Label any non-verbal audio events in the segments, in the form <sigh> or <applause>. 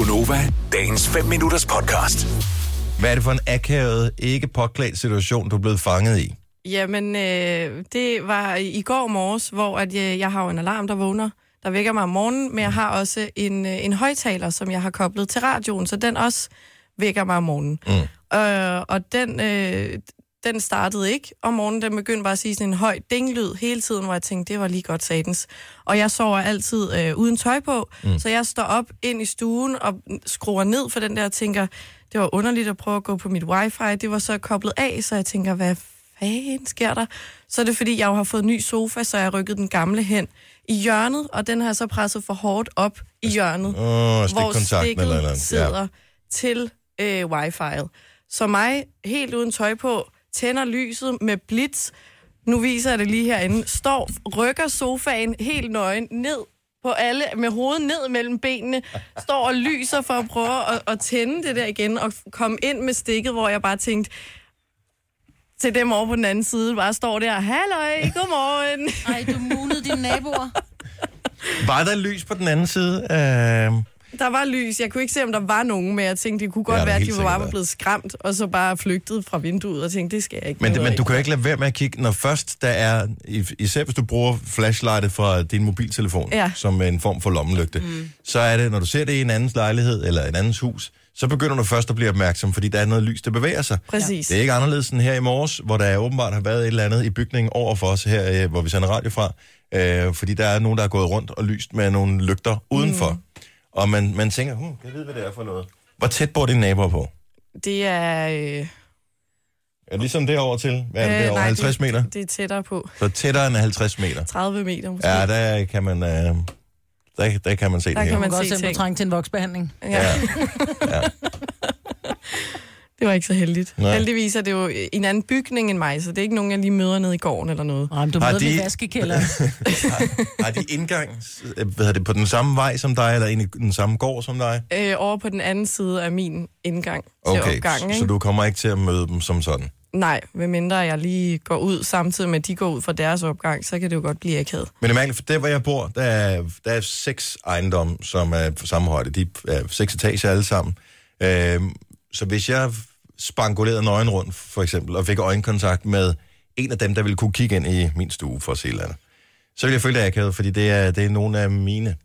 Gunova, dagens 5 minutters podcast. Hvad er det for en akavet, ikke påklædt situation, du er blevet fanget i? Jamen, øh, det var i går morges, hvor at jeg, jeg har jo en alarm, der vågner, der vækker mig om morgenen, men jeg har også en, øh, en højtaler, som jeg har koblet til radioen, så den også vækker mig om morgenen. Mm. Øh, og den, øh, den startede ikke om morgenen, den begyndte bare at sige sådan en høj dinglyd hele tiden, hvor jeg tænkte, det var lige godt satans. Og jeg sover altid øh, uden tøj på, mm. så jeg står op ind i stuen og skruer ned for den der og tænker, det var underligt at prøve at gå på mit wifi, det var så koblet af, så jeg tænker, hvad fanden sker der? Så er det fordi, jeg jo har fået en ny sofa, så jeg har rykket den gamle hen i hjørnet, og den har så presset for hårdt op i hjørnet, Åh, hvor stikket eller eller sidder til øh, wifi'et. Så mig, helt uden tøj på, tænder lyset med blitz, nu viser jeg det lige herinde, står, rykker sofaen helt nøgen ned på alle, med hovedet ned mellem benene, står og lyser for at prøve at, at tænde det der igen, og komme ind med stikket, hvor jeg bare tænkte, til dem over på den anden side, bare står der, halløj, godmorgen. Ej, du munede dine naboer. Var der lys på den anden side? Øh, Der var lys. Jeg kunne ikke se, om der var nogen, men jeg tænkte, det kunne godt være, at de var bare blevet skræmt, og så bare flygtet fra vinduet, og tænkte, det skal jeg ikke. men, men du kan jo ikke lade være med at kigge, når først der er, is- især hvis du bruger flashlightet fra din mobiltelefon, Ja. som en form for lommelygte, mm. så er det, når du ser det i en andens lejlighed eller en andens hus, så begynder du først at blive opmærksom, fordi der er noget lys, der bevæger sig. Præcis. Det er ikke anderledes end her i morges, hvor der åbenbart har været et eller andet i bygningen over for os her, øh, hvor vi sender radio fra. Øh, fordi der er nogen, der er gået rundt og lyst med nogle lygter udenfor. Mm. Og man, man tænker, hm, jeg ved, hvad det er for noget. Hvor tæt bor dine naboer på? Det er... Øh, Er det ligesom derovre til? Hvad er det, øh, derovre? 50 det, meter? Det er tættere på. Så tættere end 50 meter. 30 meter måske. Ja, der kan man, øh, der, der kan man se Der det kan her. man Man se godt se, ting. du trænger til en voksbehandling. Ja. Ja. <laughs> Det var ikke så heldigt. Nej. Heldigvis er det jo en anden bygning end mig, så det er ikke nogen, jeg lige møder nede i gården eller noget. Nej, men du Har møder de- de... i vaskekælderen. <laughs> Har de indgang øh, hvad hedder det, på den samme vej som dig, eller ind i den samme gård som dig? Øh, over på den anden side af min indgang til Okay, opgangen. så, du kommer ikke til at møde dem som sådan? Nej, medmindre jeg lige går ud samtidig med, at de går ud fra deres opgang, så kan det jo godt blive akavet. Men det er mærkeligt, for der hvor jeg bor, der er, der er seks ejendomme, som er på samme højde. De er seks etager alle sammen. Øhm, så hvis jeg spangulerede nøgen rundt, for eksempel, og fik øjenkontakt med en af dem, der ville kunne kigge ind i min stue for at se et eller andet, så ville jeg føle det akavet, fordi det er, det er nogle af mine.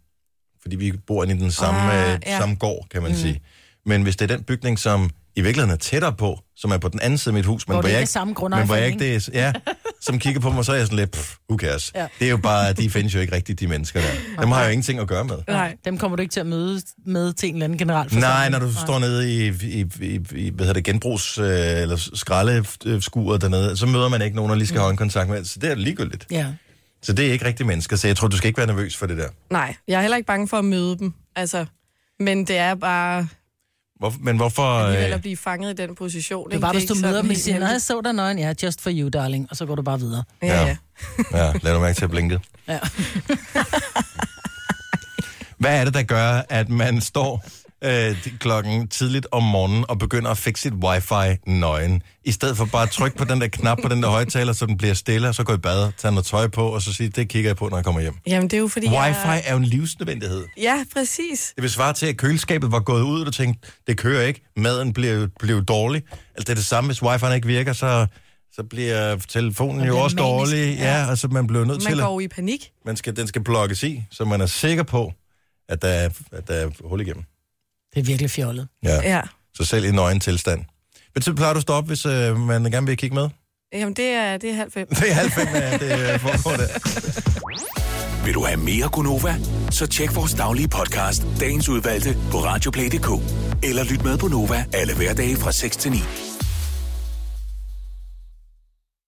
Fordi vi bor inde i den samme, Ah, ah, ja. samme gård, kan man mm. sige. Men hvis det er den bygning, som i virkeligheden er tættere på, som er på den anden side af mit hus, men Hvor hvor, jeg ikke samme men hvor jeg ikke det er, ja, <laughs> som kigger på mig, så er jeg sådan lidt, pff, who cares? Ja. Det er jo bare, de findes jo ikke rigtigt, de mennesker der. Dem har jeg jo ingenting at gøre med. Nej. Dem kommer du ikke til at møde med til en eller anden general Nej, når du står nede i, i, i, i hvad hedder det, genbrugs- øh, eller skraldeskuret dernede, så møder man ikke nogen, der lige skal have en kontakt med. Så det er ligegyldigt. Ja. Så det er ikke rigtige mennesker, så jeg tror, du skal ikke være nervøs for det der. Nej, jeg er heller ikke bange for at møde dem. Altså, men det er bare Hvor, men hvorfor... alligevel Øh, at blive fanget i den position. Det er ikke? bare, hvis du møder dem og siger, nej, jeg så dig nøgen. Ja, just for you, darling. Og så går du bare videre. Ja, Ja. ja. ja, lad du mærke til at blinke. Ja. Hvad er det, der gør, at man står øh, klokken tidligt om morgenen og begynder at fikse sit wifi nøgen, i stedet for bare at trykke på den der knap på den der højtaler, så den bliver stille, og så gå i bad, tage noget tøj på, og så sige, det kigger jeg på, når jeg kommer hjem. Jamen, det er jo fordi, Wifi jeg... er jo en livsnødvendighed. Ja, præcis. Det vil svare til, at køleskabet var gået ud, og du tænkte, det kører ikke, maden blev, blev dårlig. Altså det er det samme, hvis wifi'en ikke virker, så, så bliver telefonen Man jo bliver også manisk, dårlig. Ja, ja. altså man bliver nødt Man til går at... i panik. Man skal, den skal plukkes i, så man er sikker på, at der er, at der er hul igennem. Det er virkelig fjollet. Ja. Ja. Så selv i nøgen tilstand. Hvad tid plejer du at stå op, hvis øh, man gerne vil kigge med? Jamen, det er, det er halv fem. Det er halv fem, at det øh, foregår der. Vil du have mere Gunova? Så tjek vores daglige podcast, dagens udvalgte, på radioplay.dk. Eller lyt med på Nova alle hverdage fra 6 til 9.